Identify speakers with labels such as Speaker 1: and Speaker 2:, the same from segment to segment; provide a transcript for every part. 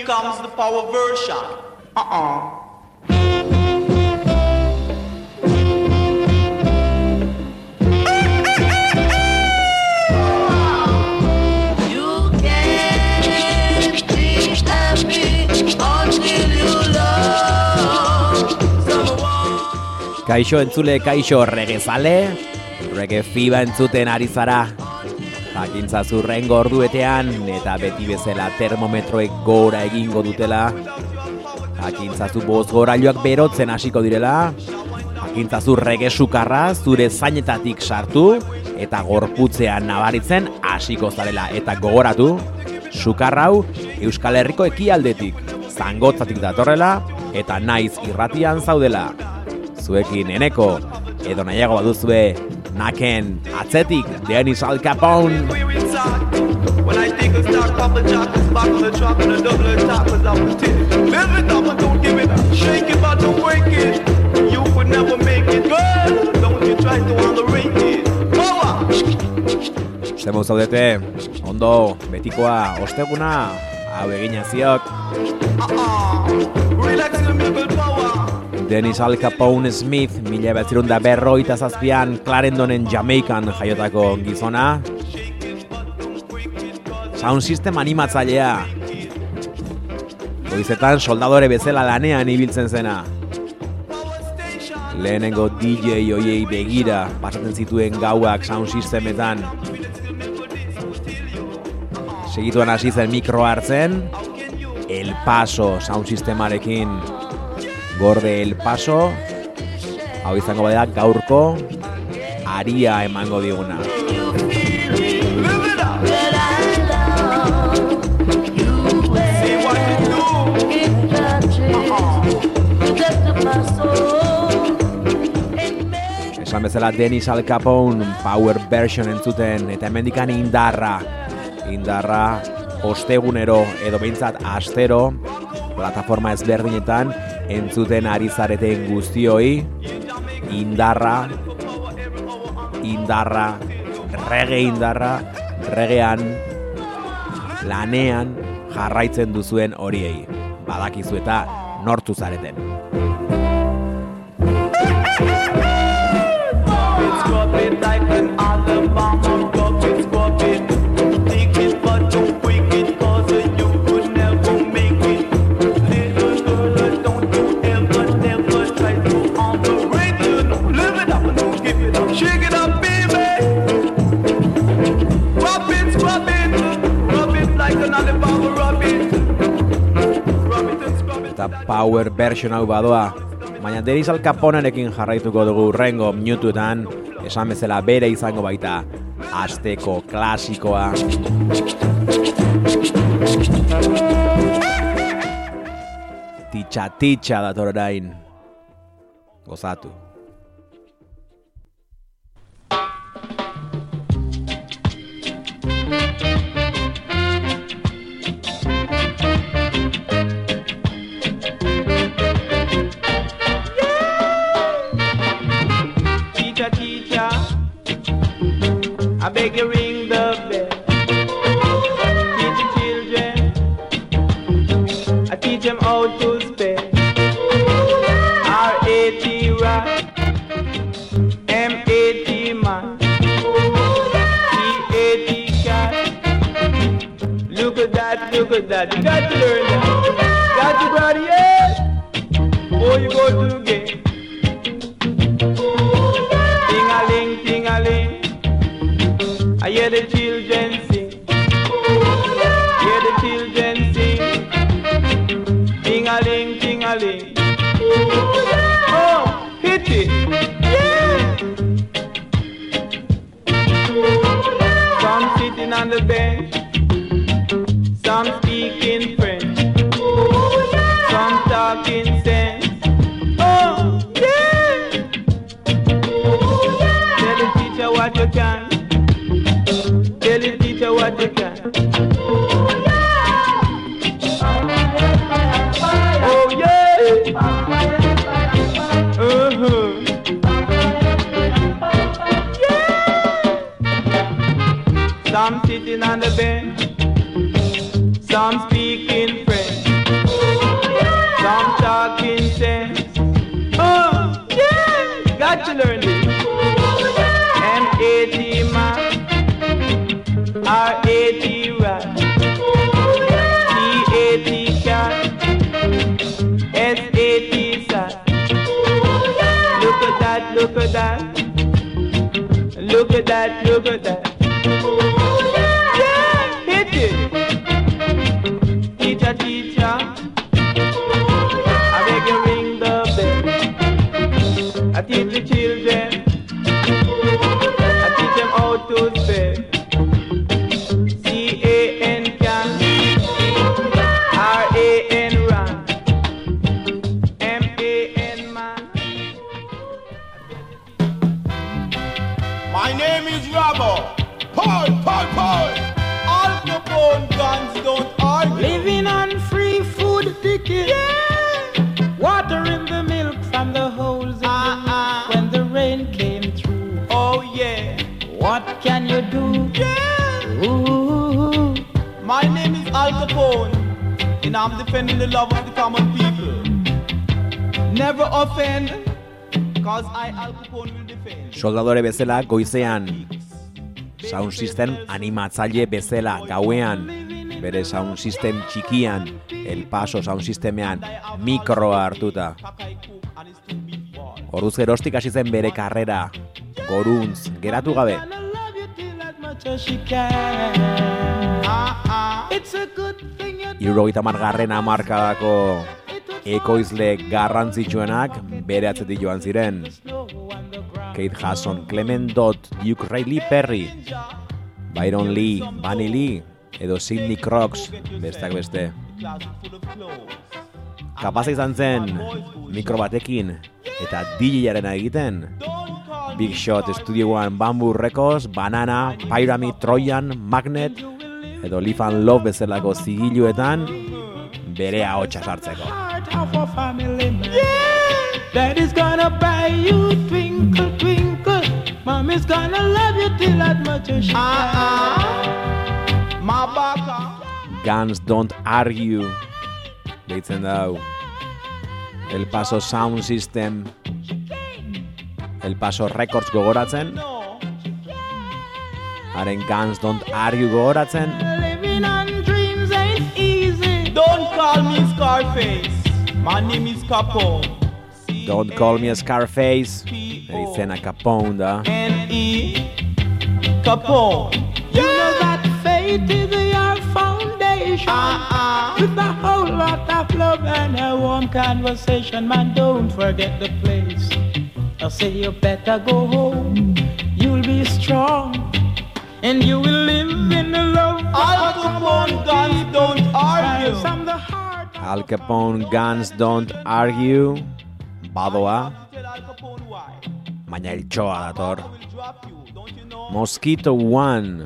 Speaker 1: here comes the power version. Uh-uh.
Speaker 2: Kaixo entzule, kaixo regezale, rege fiba entzuten ari zara. Jakintza zurren gorduetean eta beti bezala termometroek gora egingo dutela. Jakintzazu boz gorailuak berotzen hasiko direla. Jakintzazu rege sukarra zure zainetatik sartu eta gorputzean nabaritzen hasiko zarela eta gogoratu. Sukarra hau Euskal Herriko ekialdetik, zangotzatik datorrela eta naiz irratian zaudela. Zuekin eneko, edo nahiago baduzue, naken atzetik Dennis Al Capone.
Speaker 1: When I take a start, pop back on the track and a double attack, cause I'm. Live it up don't give it up. Shake it but don't break it. You could never make it. Don't you try to underrate it.
Speaker 2: Zemo zaudete, ondo, betikoa, osteguna, hau egina ziok,
Speaker 1: Uh-uh. Relax the middle power.
Speaker 2: Dennis Al Capone Smith, mila betzirun da berroita zazpian, Clarendonen Jamaikan jaiotako gizona. Sound System animatzailea. Goizetan soldadore bezala lanean ibiltzen zena. Lehenengo DJ hoiei begira pasatzen zituen gauak sound systemetan. Segituan hasi zen mikro hartzen, El Paso sound sistemarekin gorde El Paso, hau izango bada gaurko aria emango diguna. Esan bezala Dennis Al Capone power version entzuten eta hemendikan indarra. Indarra ostegunero edo behintzat astero plataforma ezberdinetan entzuten ari zareten guztioi indarra indarra, rege indarra, regean, lanean jarraitzen duzuen horiei. Badakizu eta nortu zareten.
Speaker 3: Scrub
Speaker 2: power version hau badoa, baina Denis Al Caponerekin jarraituko dugu rengo minutuetan, esan bezala bere izango baita, asteko klasikoa. Titxa titxa dator orain. Gozatu.
Speaker 3: I beg you ring the bell. Teach the children, I teach them how to spell. R-A-T rat, M-A-T man, C-A-T cat. Look at that, look at that, you got to learn that. Got to brother, yes. You go to the.
Speaker 4: My name is Robbo. Paul, Paul, Paul. All Capone guns don't argue.
Speaker 5: Living on free food ticket.
Speaker 4: Yeah.
Speaker 5: Water in the milk from the holes in
Speaker 4: Uh-uh.
Speaker 5: the ah, roof ah. when the rain came through.
Speaker 4: Oh yeah.
Speaker 5: What can you do?
Speaker 4: Yeah.
Speaker 5: Ooh,
Speaker 4: My name is Al Capone, and I'm defending the love of the common people. Never offend, cause I, Al Capone.
Speaker 2: Soldadore bezala goizean, sound system animatzaile bezala gauean, bere sound system txikian, El Paso sound systemean mikroa hartuta. Orduz gerostik hasi zen bere karrera, goruntz, geratu gabe. Irurogeita margarren amarkadako ekoizle garrantzitsuenak bere atzetik joan ziren. Kate Hudson, Clement Dodd, Duke Riley Perry, Byron Lee, Bunny Lee, edo Sidney Crocs, besteak beste. Kapaza izan zen mikro batekin eta DJ-arena egiten. Big Shot Studioan Bamboo Records, Banana, Pyramid, Trojan, Magnet, edo Live and Love bezalako zigiluetan bere ahotsa sartzeko.
Speaker 5: heart gonna buy you twinkle, twinkle. Mommy's is gonna love you till that much as she
Speaker 3: Uh-uh.
Speaker 5: can.
Speaker 3: Mabaka.
Speaker 2: Guns Don't Argue deitzen da hau. El Paso Sound System El Paso Records gogoratzen haren Guns Don't Argue gogoratzen
Speaker 5: Living on dreams ain't easy.
Speaker 3: Don't call me Scarface. My name is Capone.
Speaker 2: Don't Call Me a Scarface Eritzena Capone da
Speaker 3: N-E Capone.
Speaker 5: You know that fate is your foundation.
Speaker 3: Uh-uh.
Speaker 5: With a whole lot of love and a warm conversation, man, don't forget the place. I say you better go home. You'll be strong, and you will live in the love.
Speaker 3: Al Capone guns don't argue.
Speaker 5: From the heart.
Speaker 2: Al Capone Guns Don't Argue Badoa. Baina eltsoa dator? Mosquito One.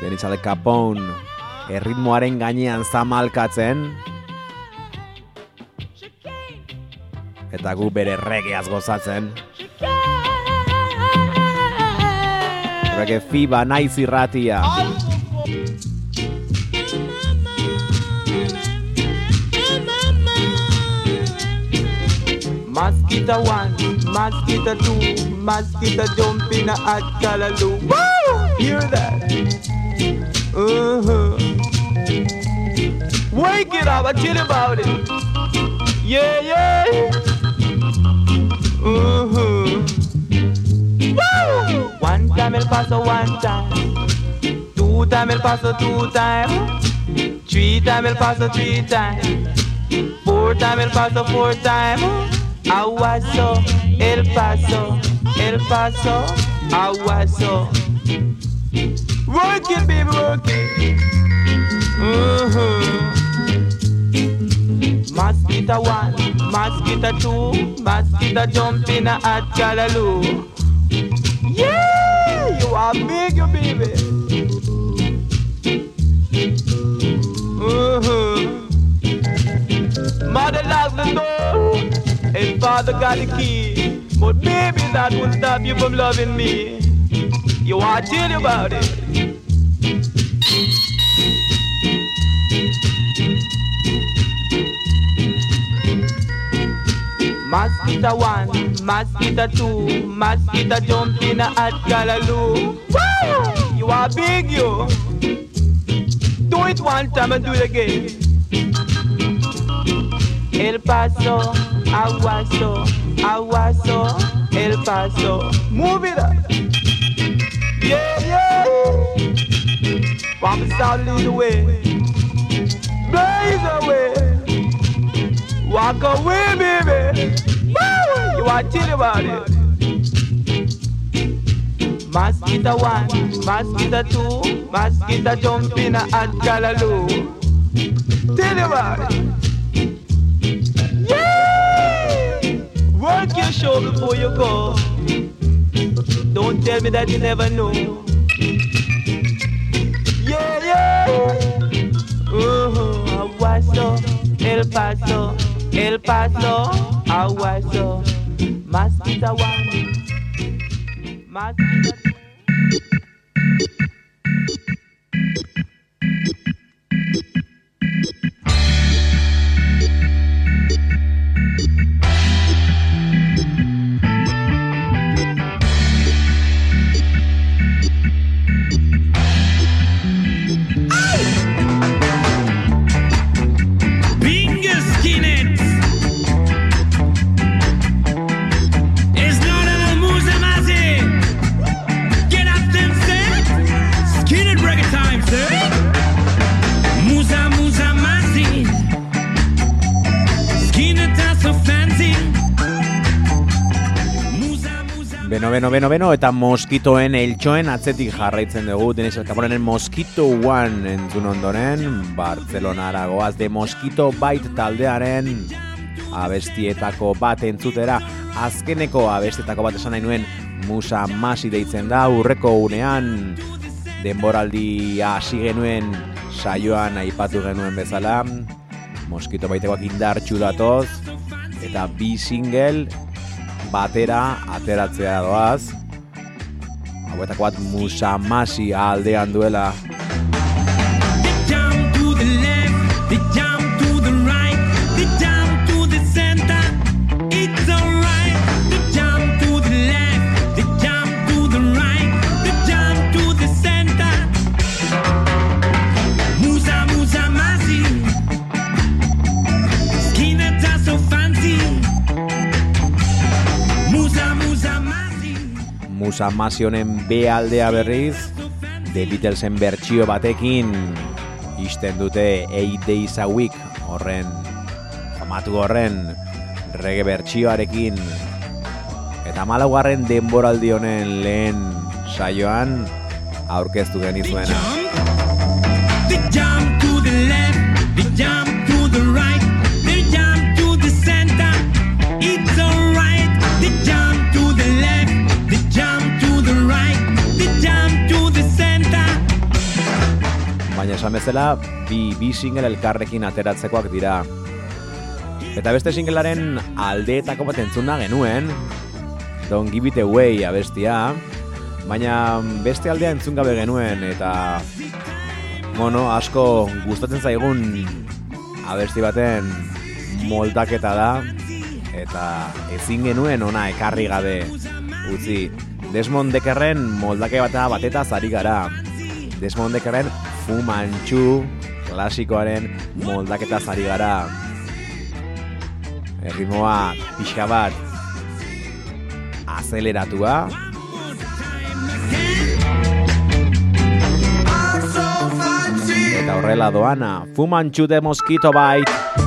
Speaker 2: Deniz Al Capone. Erritmoaren gainean zamalkatzen. Eta gu bere regeaz gozatzen. Rege fiba naiz irratia
Speaker 3: Mosquito one, mosquito two, mosquito jump in a hot callaloo. Woo! Hear that? Uh-huh. Wake it up, I you about it. Yeah, yeah. Uh-huh. Woo! One time el paso one time. Two time el paso two time. Three time el paso three time. Four time el paso four time. Aguaso, el paso, el paso, aguaso. Work it, baby, work it. Uh-huh. Mosquito one, mosquito two, mosquito jump in a hot callaloo. Yeah, you are big, you baby. Uh-huh. Mother locked the door, and father got the key. But baby, that won't stop you from loving me. You want to tell you about it. Mosquito one, mosquito two, mosquito jump in a hot callaloo. Woo! You are big, you. Do it one time and do it again. El Paso, Aguaso, Aguaso, El Paso. Move it up. Yeah, yeah. Papa Sound lead the way. Blaze away. Walk away, baby. Woo! You to tell about it. Mosquito one, mosquito two, mosquito jump in a hot. Tell about it. Work your show before you go. Don't tell me that you never know. Yeah, yeah. Uh-huh. Aguaso, El Paso, El Paso, Aguaso. Mosquito one. Mosquito
Speaker 2: Beno, beno, eta moskitoen eltsoen atzetik jarraitzen dugu, Denis Elkaporenen Mosquito One entzun ondoren, Bartzelonara goaz de Mosquito Bite taldearen abestietako bat entzutera, azkeneko abestietako bat esan nahi nuen, Musa Masi deitzen da, urreko unean, denboraldia hasi genuen saioan aipatu genuen bezala, Mosquito Baitekoak indartxu datoz, eta bi single
Speaker 6: batera ateratzea doaz. Hauetako bat musamasi aldean duela.
Speaker 7: They jump to the left,
Speaker 6: Musamasi honen B aldea berriz, The Beatlesen bertsio batekin isten dute Eight Days a Week horren famatu horren rege bertsioarekin eta malaugarren denboraldi honen lehen saioan aurkeztu genizuena. Esan bezala, bi, bi single elkarrekin ateratzekoak dira. Eta beste singlearen aldeetako bat entzuna genuen, Don't Give It Away abestia, baina beste aldea entzun gabe genuen, eta bueno, asko gustatzen zaigun abesti baten moldaketa da, eta ezin genuen ona ekarri gabe utzi. Desmond Deckerren moldake bata bateta zari gara. Desmond Deckerren Fu Manchu klasikoaren moldaketa zari gara. Erritmoa pixka bat azeleratua, eta horrela doana, Fu Manchu de Mosquito Bite.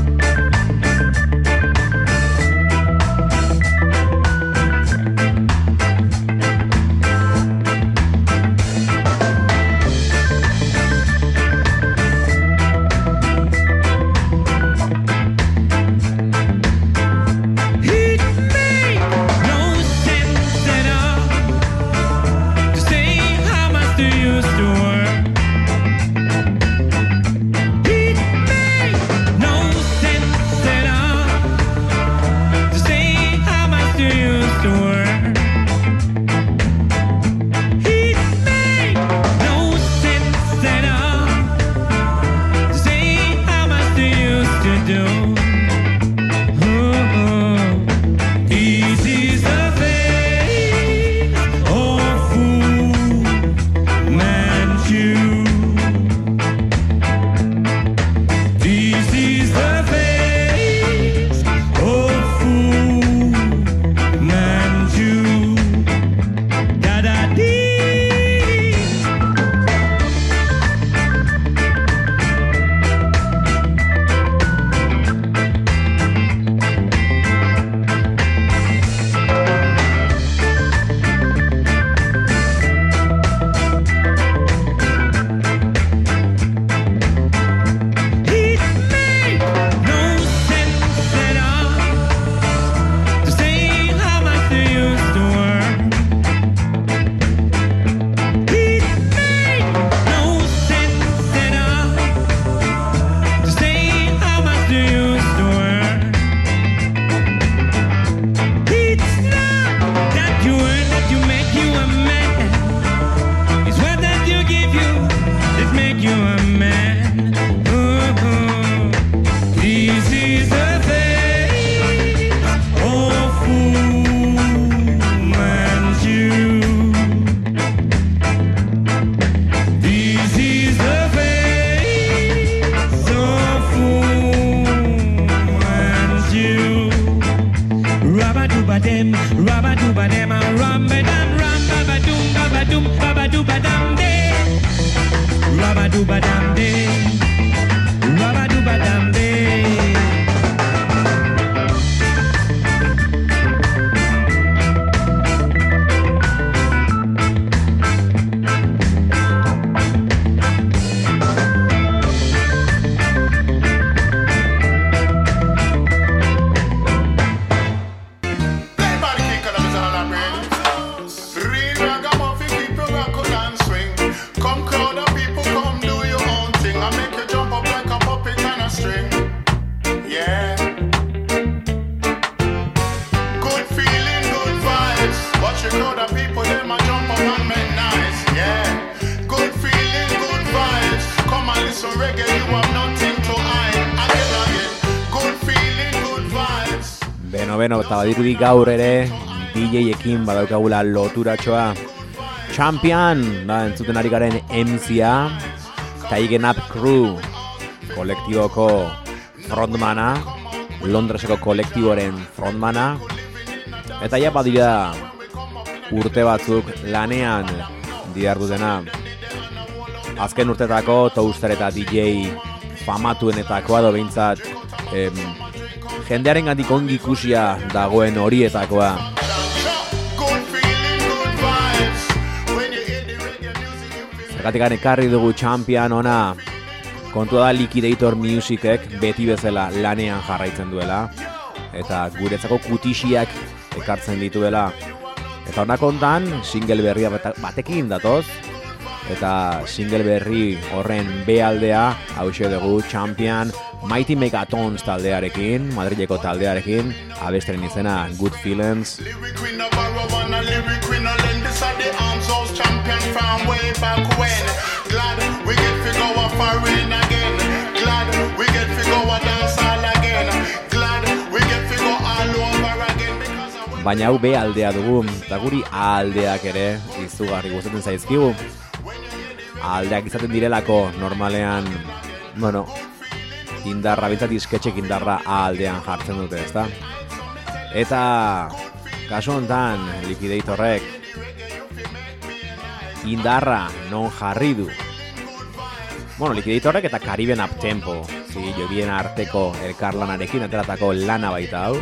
Speaker 7: Dem, rabba dooba dem, a ram ba dam, ram ba ba doom, ba ba doom, ba ba dooba dam de. Rabba dooba dam de,
Speaker 2: badirudi gaur ere DJ-ekin badaukagula loturatxoa. Champion, da, entzuten ari garen MCA, Taigen Up Crew, kolektiboko frontmana, Londreseko kolektiboren frontmana, eta ja badira urte batzuk lanean dihardutena. Azken urtetako Toaster eta DJ famatuenetakoa edo behintzat em, jendearen gandik ongi ikusia dagoen horietakoa. Zergatik ekarri dugu champion ona kontua da Liquidator Musicek beti bezala lanean jarraitzen duela eta guretzako kutisiak ekartzen dituela. Eta honak kontan single berria batekin datoz eta single berri horren B aldea hause dugu Champion Mighty Megatons taldearekin, Madrileko taldearekin, abestren izena Good Feelings. Baina hau B aldea dugu, eta guri A aldeak ere izugarri gustatzen zaizkigu. A aldeak izaten direlako normalean, bueno, indarra, bintzat disketxek indarra aldean jartzen dute, ezta? Eta, kasu honetan, Liquidatorrek, indarra non jarri du. Bueno, Liquidatorrek eta Cariben Uptempo, zi, jobien arteko elkarlanarekin ateratako lana baita hau.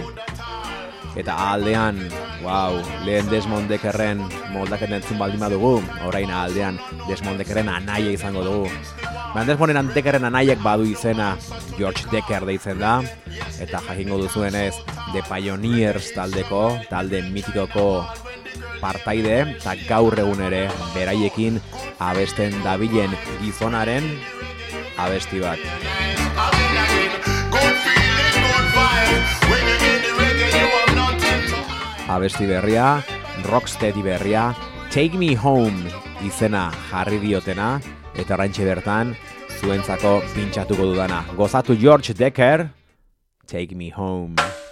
Speaker 2: Eta aldean, wow, lehen Desmond Deckerren moldaken entzun baldin badugu, orain aldean Desmond Deckerren anaia izango dugu. Baina Desmonden Deckerren anaiak badu izena George Decker deitzen da, eta jakingo duzuenez The Pioneers taldeko, talde mitikoko partaide, eta gaur egun ere beraiekin abesten dabilen gizonaren abesti bat. abesti berria, rocksteady berria, Take Me Home izena jarri diotena, eta oraintxe bertan, zuentzako pintxatuko dudana. Gozatu George Decker, Take Me Home.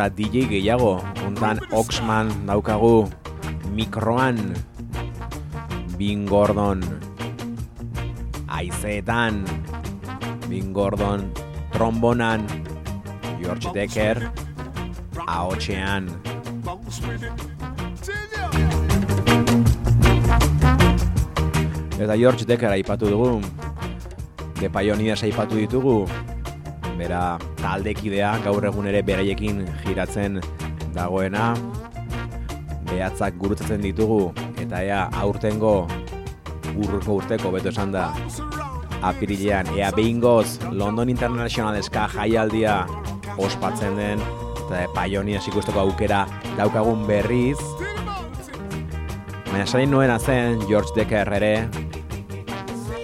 Speaker 2: Eta DJ gehiago. Untan Oxman daukagu mikroan. Bin Gordon aizeetan. Bin Gordon trombonan. George Decker
Speaker 8: ya.
Speaker 2: Eta George Decker aipatu dugu. The Pioneers aipatu ditugu. Bera taldekidea gaur egun ere beraiekin giratzen dagoena. Behatzak gurutzatzen ditugu eta ea aurtengo urruko urteko beto esan da apirilean ea behingoz London International Ska jaialdia ospatzen den eta Pioneers ikusteko aukera daukagun berriz Baina sain nuena zen George Decker ere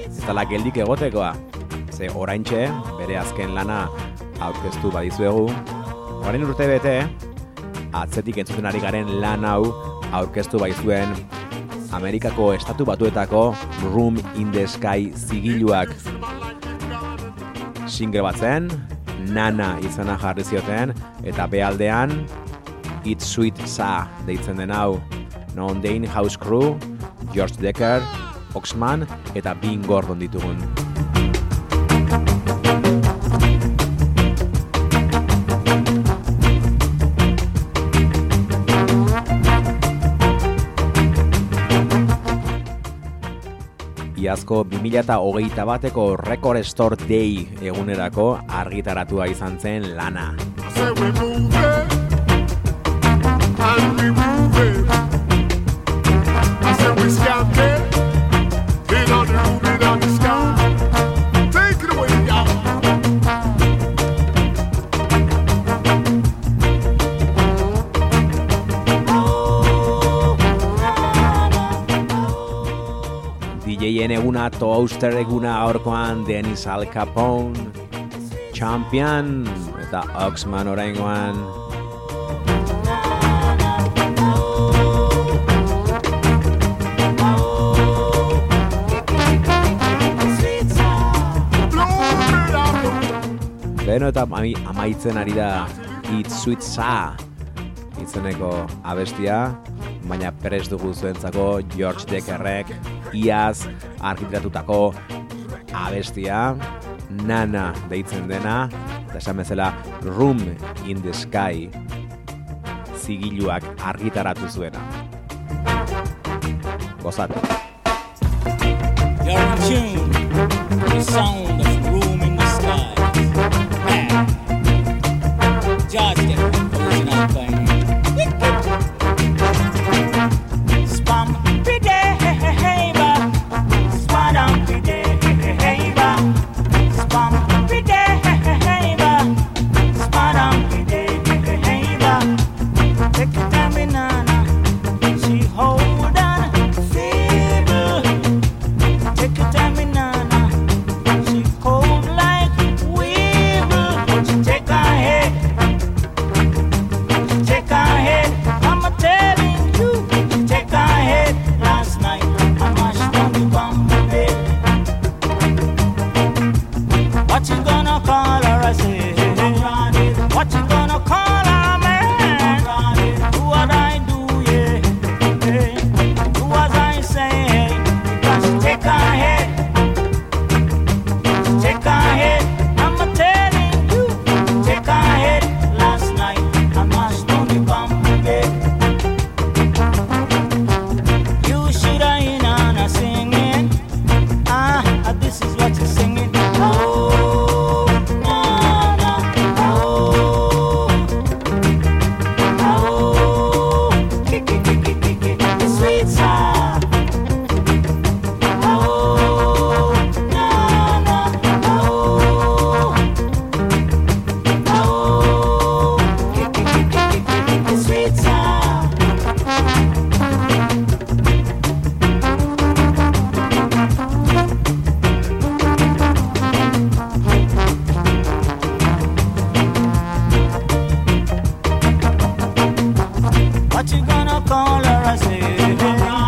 Speaker 2: ez dela geldik egotekoa. Ze oraintxe bere azken lana aurkeztu badizuegu. Orain urte bete, atzetik entzuten ari garen lan hau aurkeztu baizuen Amerikako estatu batuetako Room in the Sky zigiluak single bat zen, Nana izena jarri zioten, eta bealdean It's Sweet Sa deitzen den hau. Non Dane House Crew, George Decker, Oxman eta Bean Gordon ditugun. Iazko 2008 bateko Record Store Day egunerako argitaratua izan zen lana. Eguna, Toaster eguna aurkoan Dennis Al Capone, Champion eta Oxman oraingoan. Beno eta amaitzen ari da It's Sweet Sa izeneko abestia, baina prest dugu zuentzako George Deckerrek iaz argitratutako abestia, Nana deitzen dena, eta esan bezala Room in the Sky zigiluak argitaratu zuena. Gozatu.
Speaker 9: You're in tune the sound
Speaker 10: What you gonna call her? I say.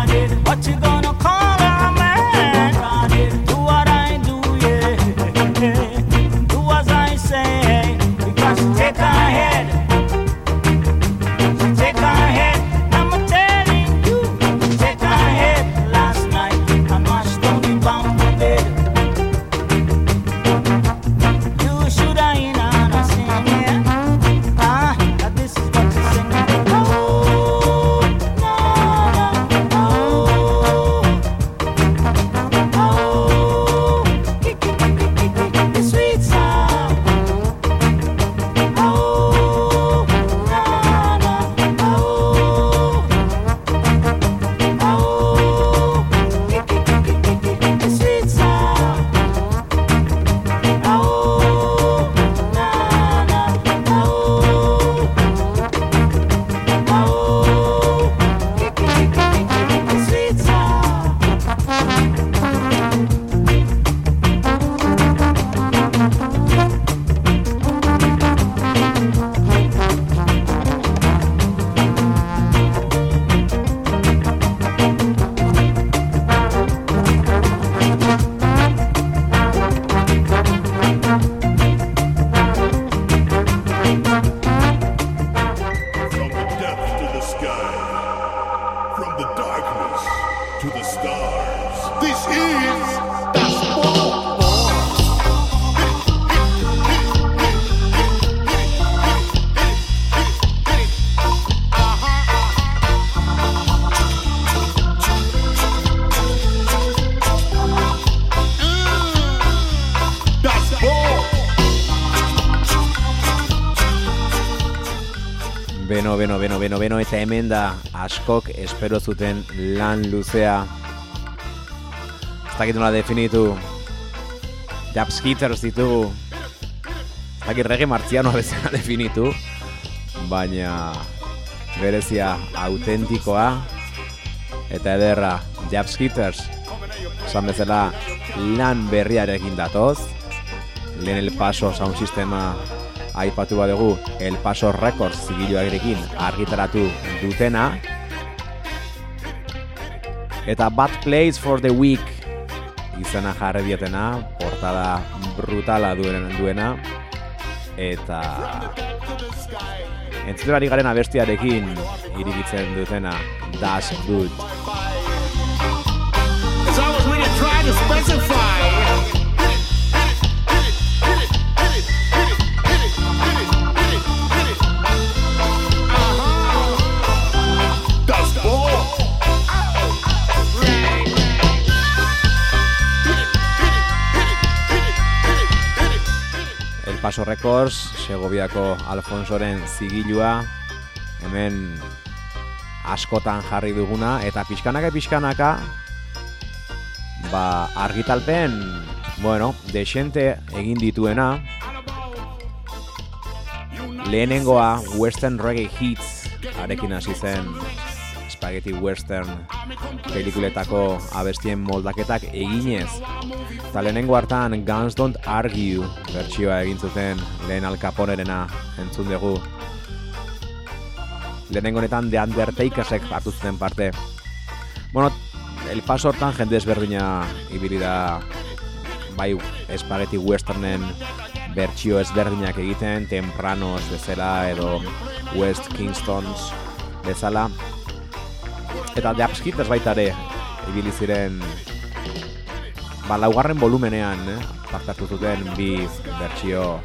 Speaker 2: Beno, beno, beno, beno, beno, eta hemen da askok espero zuten lan luzea. Ez dakit nola definitu. Japs hitters ditugu. Ez dakit rege martzianoa bezala definitu. Baina berezia autentikoa eta ederra Japs hitters. Esan bezala lan berriarekin datoz. Lehen el paso sound sistema aipatu badugu El Paso Records zigiluarekin argitaratu dutena. Eta Bad Place for the Week izena jarri dietena portada brutala duen duena. Eta entzutera garen abestiarekin iribitzen dutena Das Good Paso Records, Segoviako Alfonsoren zigilua, hemen askotan jarri duguna, eta pixkanaka pixkanaka, ba, argitalpen, bueno, desente egin dituena, lehenengoa Western Reggae Hits, arekin hasi zen Spaghetti Western pelikuletako abestien moldaketak eginez. Eta lehenengo hartan Guns Don't Argue bertsioa egin zuten lehen Al Caponerena entzun dugu. Lehenengo honetan The Undertakersek hartu zuten parte. Bueno, El Paso hortan jende ezberdina ibili da bai Spaghetti Westernen bertsio ezberdinak egiten, Tempranos bezala edo West Kingstons bezala. Eta The Upskitters baita ere, ibili ziren ba, laugarren volumenean, eh? parte zuten bi bertsio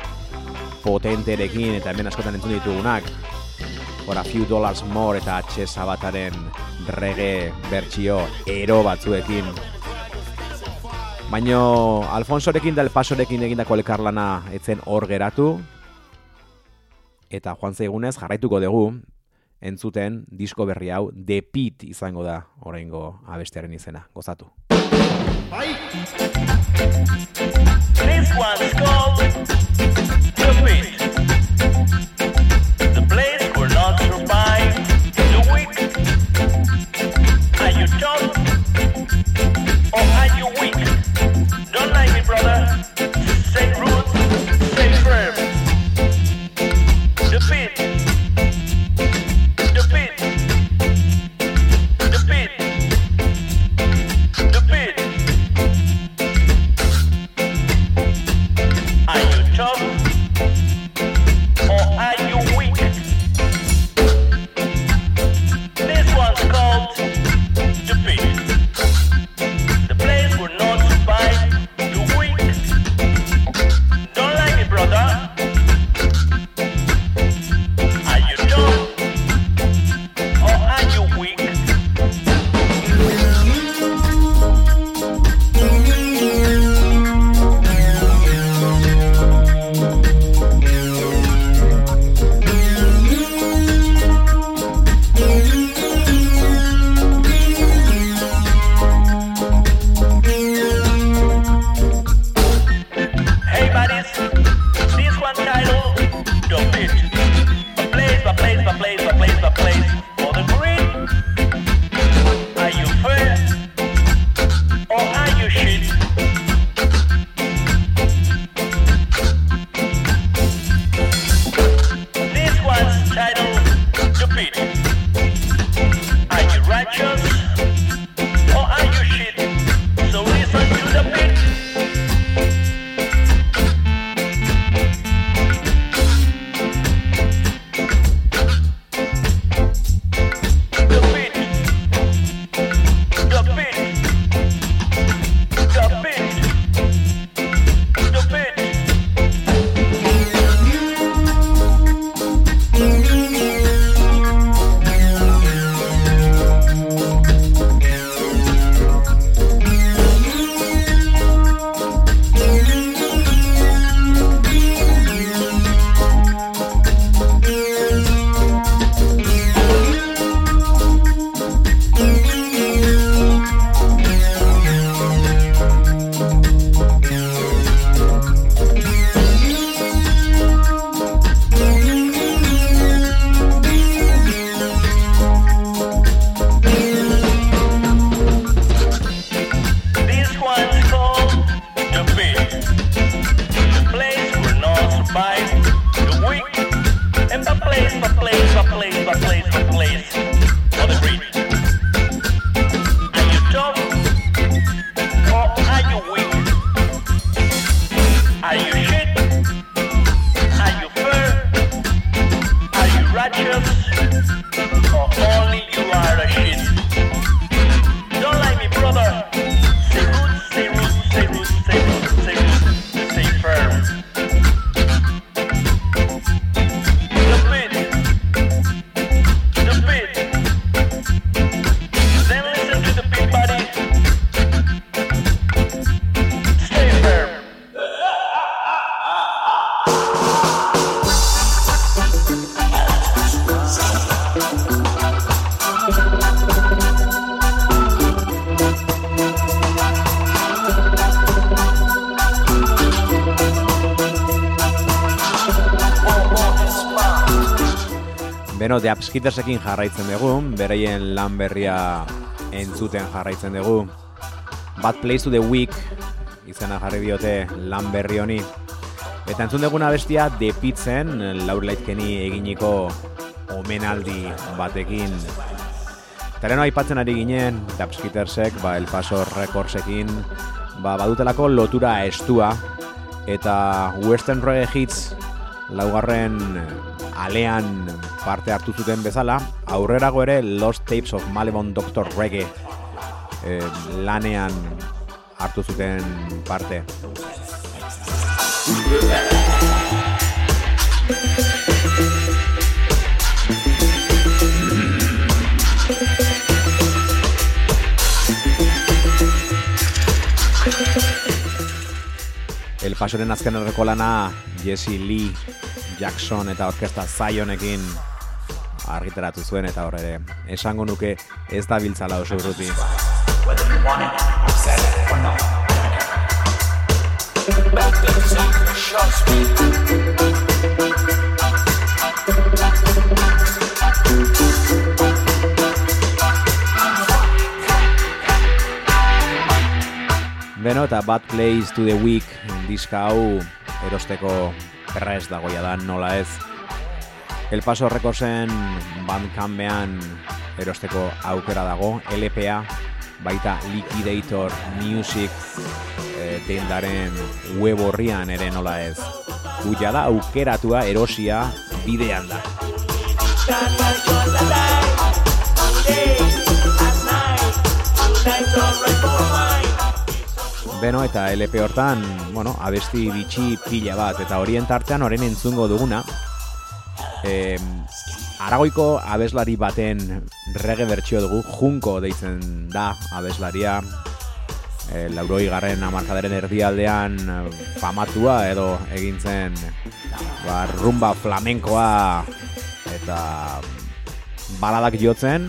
Speaker 2: potenterekin eta hemen askotan entzun ditugunak. For a few dollars more eta H Sabataren reggae bertsio ero batzuekin. Baino Alfonsorekin da El Pasorekin egindako elkarlana etzen hor geratu. Eta joan zaigunez jarraituko dugu entzuten disko berri hau The Pit izango da oraingo abestearen izena. Gozatu.
Speaker 11: This one's called The Pit. The place will not survive the weak. Are you tough or are you weak? Don't like me, brother. Stay rude,
Speaker 2: Upskittersekin jarraitzen dugu, bereien lan berria entzuten jarraitzen dugu. Bad Place to the Week izena jarri diote lan berri honi. Eta entzun duguna bestia The Pitzen, Laurlaitkeni eginiko omenaldi batekin. Tereno aipatzen ari ginen, The Upskittersek, ba, El Paso Recordsekin, ba, badutelako lotura estua, eta Western Reggae Hits laugarren alean parte hartu zuten bezala, aurrerago ere Lost Tapes of Malevon Dr. Reggae eh, lanean hartu zuten parte. El Pasoren azken erreko lana Jesse Lee Jackson eta orkesta Zionekin argitaratu zuen eta hor ere esango nuke ez da biltzala oso urruti. Beno, eta Bad Place to the Week diska hau erosteko prest dagoia da nola ez. El Paso Recordsen bandcampean erosteko aukera dago, LPA, baita Liquidator Music e, tendaren web horrian ere nola ez. Guia da aukeratua erosia bidean da. Beno eta LP hortan, bueno, abesti bitxi pila bat, eta horien tartean horren entzungo duguna. E, Aragoiko abeslari baten rege bertsio dugu, Junko deitzen da abeslaria. E, lauroi garren amarkadaren erdialdean famatua edo egintzen ba, rumba flamenkoa eta baladak jotzen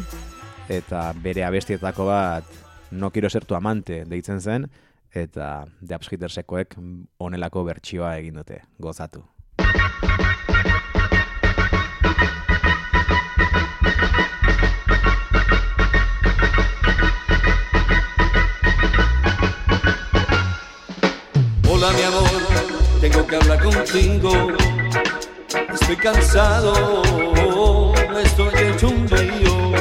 Speaker 2: eta bere abestietako bat no quiero ser tu amante deitzen zen eta The Upskittersekoek honelako bertsioa egin dute, gozatu.
Speaker 12: Hola mi amor, tengo que hablar contigo. Estoy cansado, estoy hecho un lío.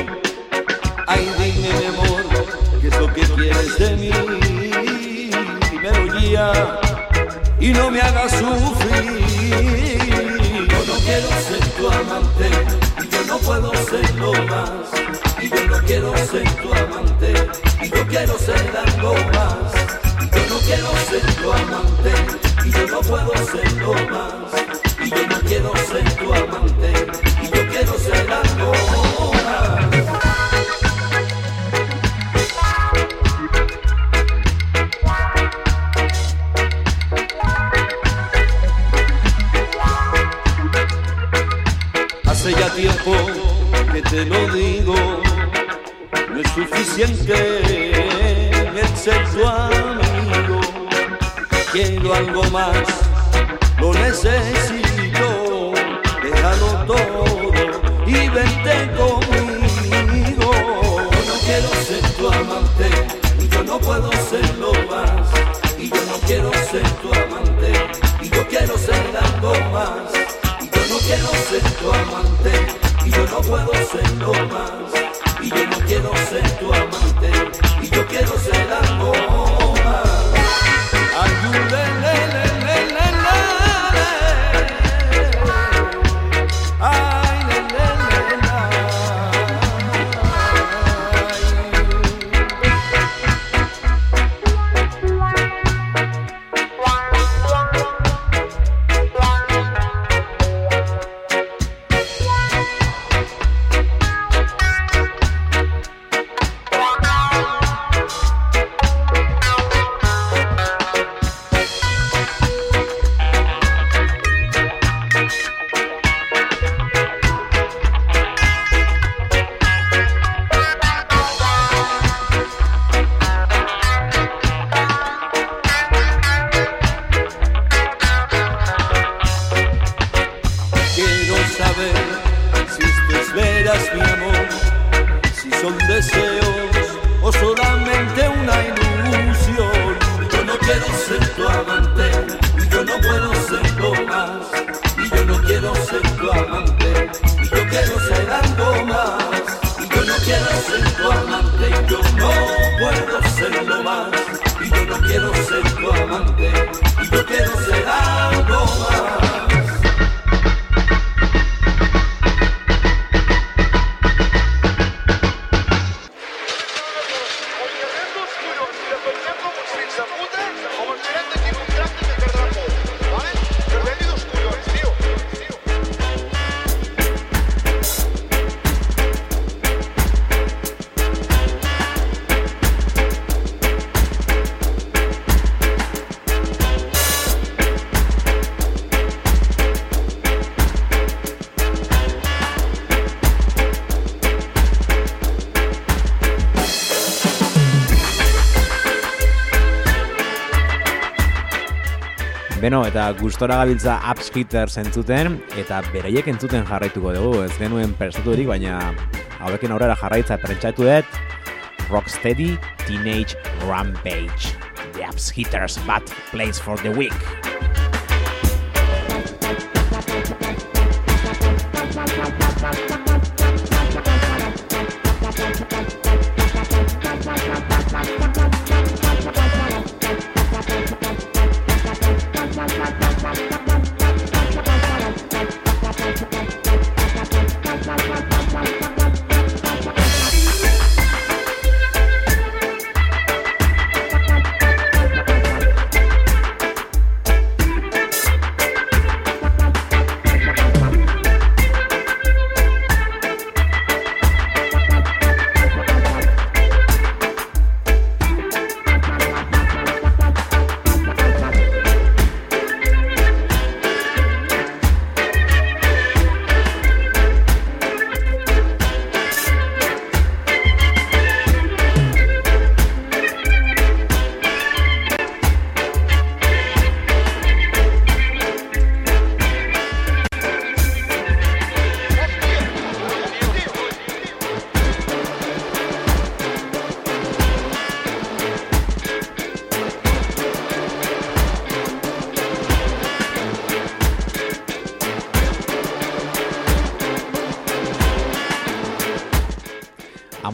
Speaker 12: Ay, dime mi amor, ¿qué es lo que quieres de mí? Y no me hagas sufrir. Yo no quiero ser tu amante y yo no puedo serlo más. Y yo no quiero ser tu amante y yo quiero ser algo más. Yo no quiero ser tu amante y yo no puedo serlo más. Y yo no quiero ser tu amante siente.
Speaker 2: Beno, eta gustora gabiltza Ups Hitters entzuten, eta beraiek entzuten jarraituko dugu, ez genuen prestaturik, baina hauekin aurrera jarraitza pentsatu dut, Rocksteady Teenage Rampage. The Ups Hitters, but plays for the week.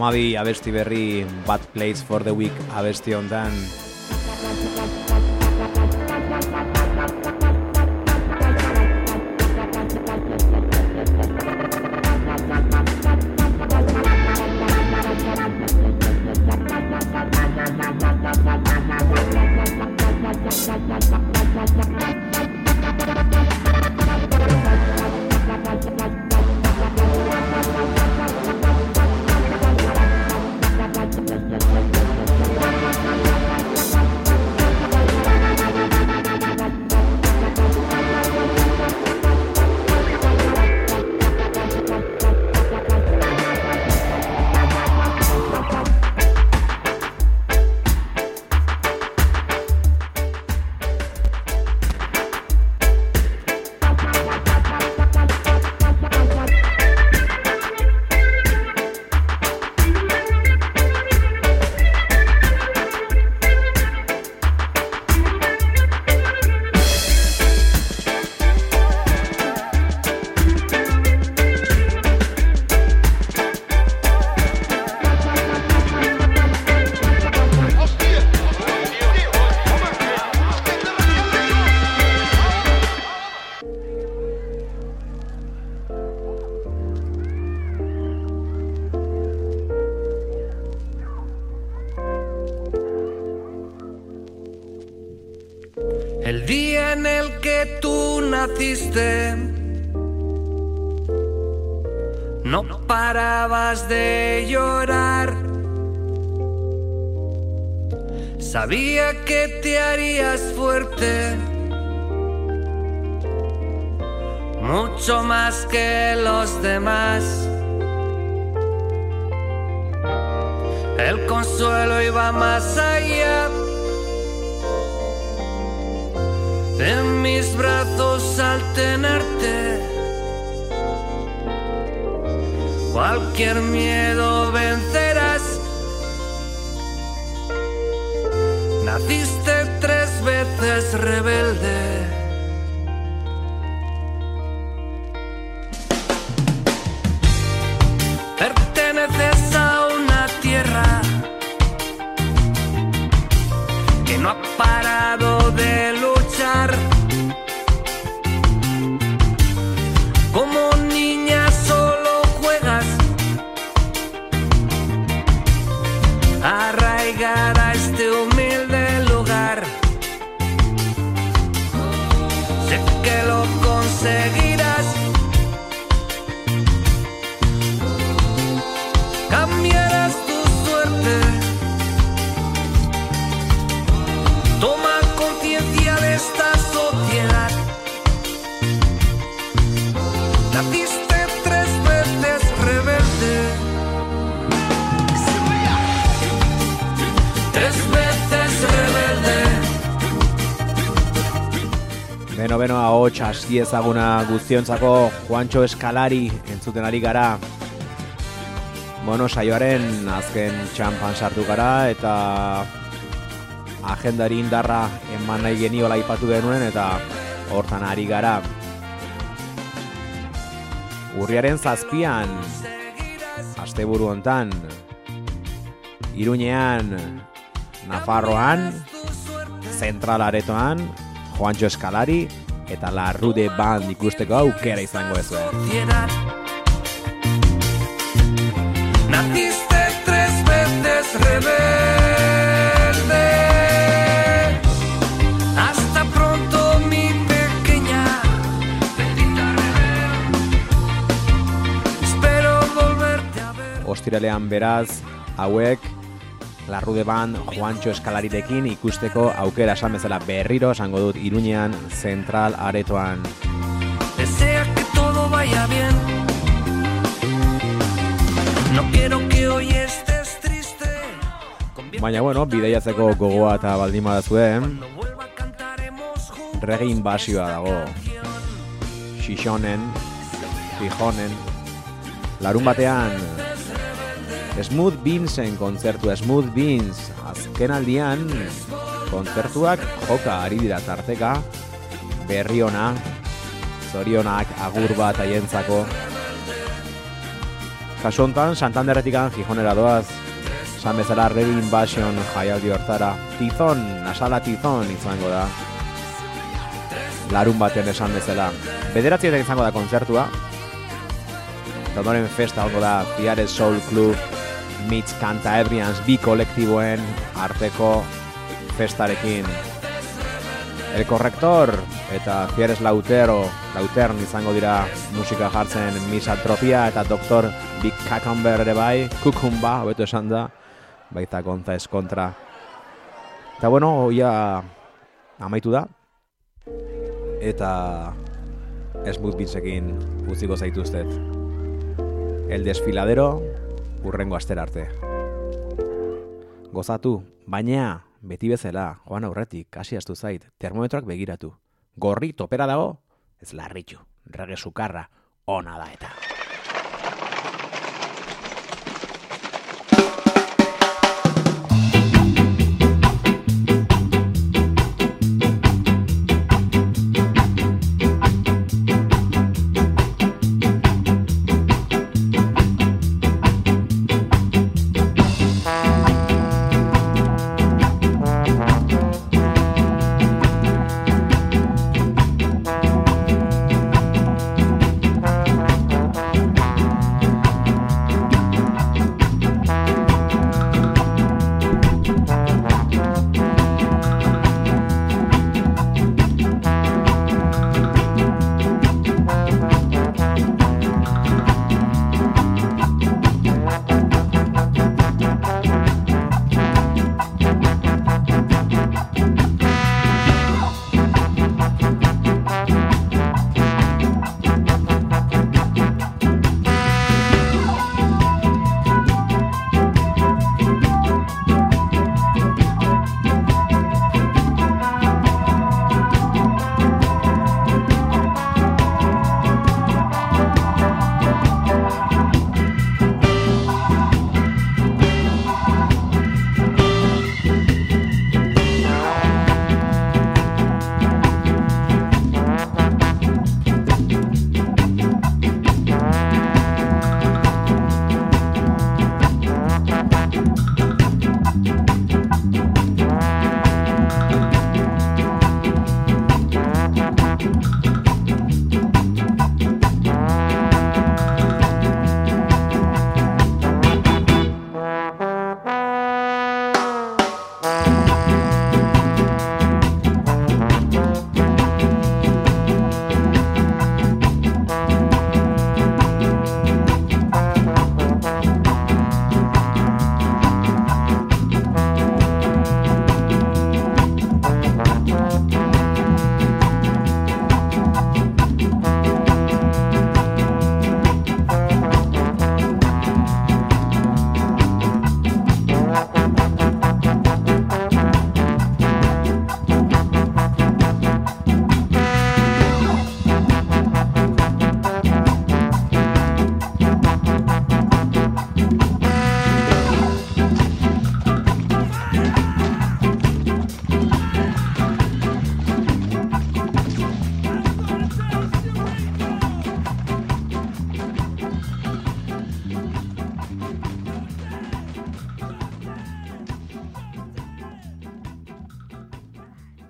Speaker 2: Amabi abesti berri Bad Place for the Week abesti hontan
Speaker 6: no parabas de llorar. Sabía que te harías fuerte, mucho más que los demás. El consuelo iba más allá. en mis brazos al tenerte. Cualquier miedo vencerás. Naciste tres veces rebelde. Perteneces a una tierra que no ha
Speaker 2: parado Beno, ahots aski ezaguna guztiontzako Juancho Eskalari entzuten ari gara. Bueno, saioaren azken txampan sartu gara eta agendari indarra eman nahi geniola ipatu genuen eta hortan ari gara. Urriaren zazpian, asteburu hontan, Iruñean, Nafarroan, Zentral Aretoan, Juancho Eskalari eta La Rude Band ikusteko aukera izango ez
Speaker 6: sociedad. Naciste tres veces rebelde. Hasta pronto, mi pequeña. Bendita rebelde. Espero volverte a ver.
Speaker 2: Ostiralean beraz, hauek Larrude Band Juancho Eskalarirekin ikusteko aukera esan bezala berriro esango dut Iruñean Zentral Aretoan.
Speaker 6: Desea que todo vaya bien. No quiero que hoy estés triste.
Speaker 2: Baina bueno, bideiatzeko gogoa eta baldin badazue, regi inbasioa dago. Xixonen, Gijonen, larun batean, Smooth Beansen kontzertu, Smooth Beans, azken aldian, kontzertuak joka ari dira tarteka, berri ona, zorionak agur bat haientzako. Kasu honetan, Santanderretikan Gijonera doaz, San bezala Reggae Invasion jaialdi hortara. Tizon, nasala tizon izango da. Larun batean esan bezala. Bederatzietan izango da kontzertua. Eta ondoren festa hongo da Fiares Soul Club, Mitz Kanta Ebrians, bi kolektiboen arteko festarekin. El Corrector eta Fieres Lautero, Lautern izango dira musika jartzen Misantropia eta Dr. Big Cucumber ere bai, Kukumba, hobeto esan da, baita konta ez kontra. Eta bueno, hoia amaitu da, eta Smooth Beatsekin utziko zaituztet. El desfiladero, urrengo astera arte. Gozatu, baina beti bezala, joan aurretik, hasi astu zait, termometroak begiratu. Gorri topera dago, ez larritu, rege sukarra, ona da eta.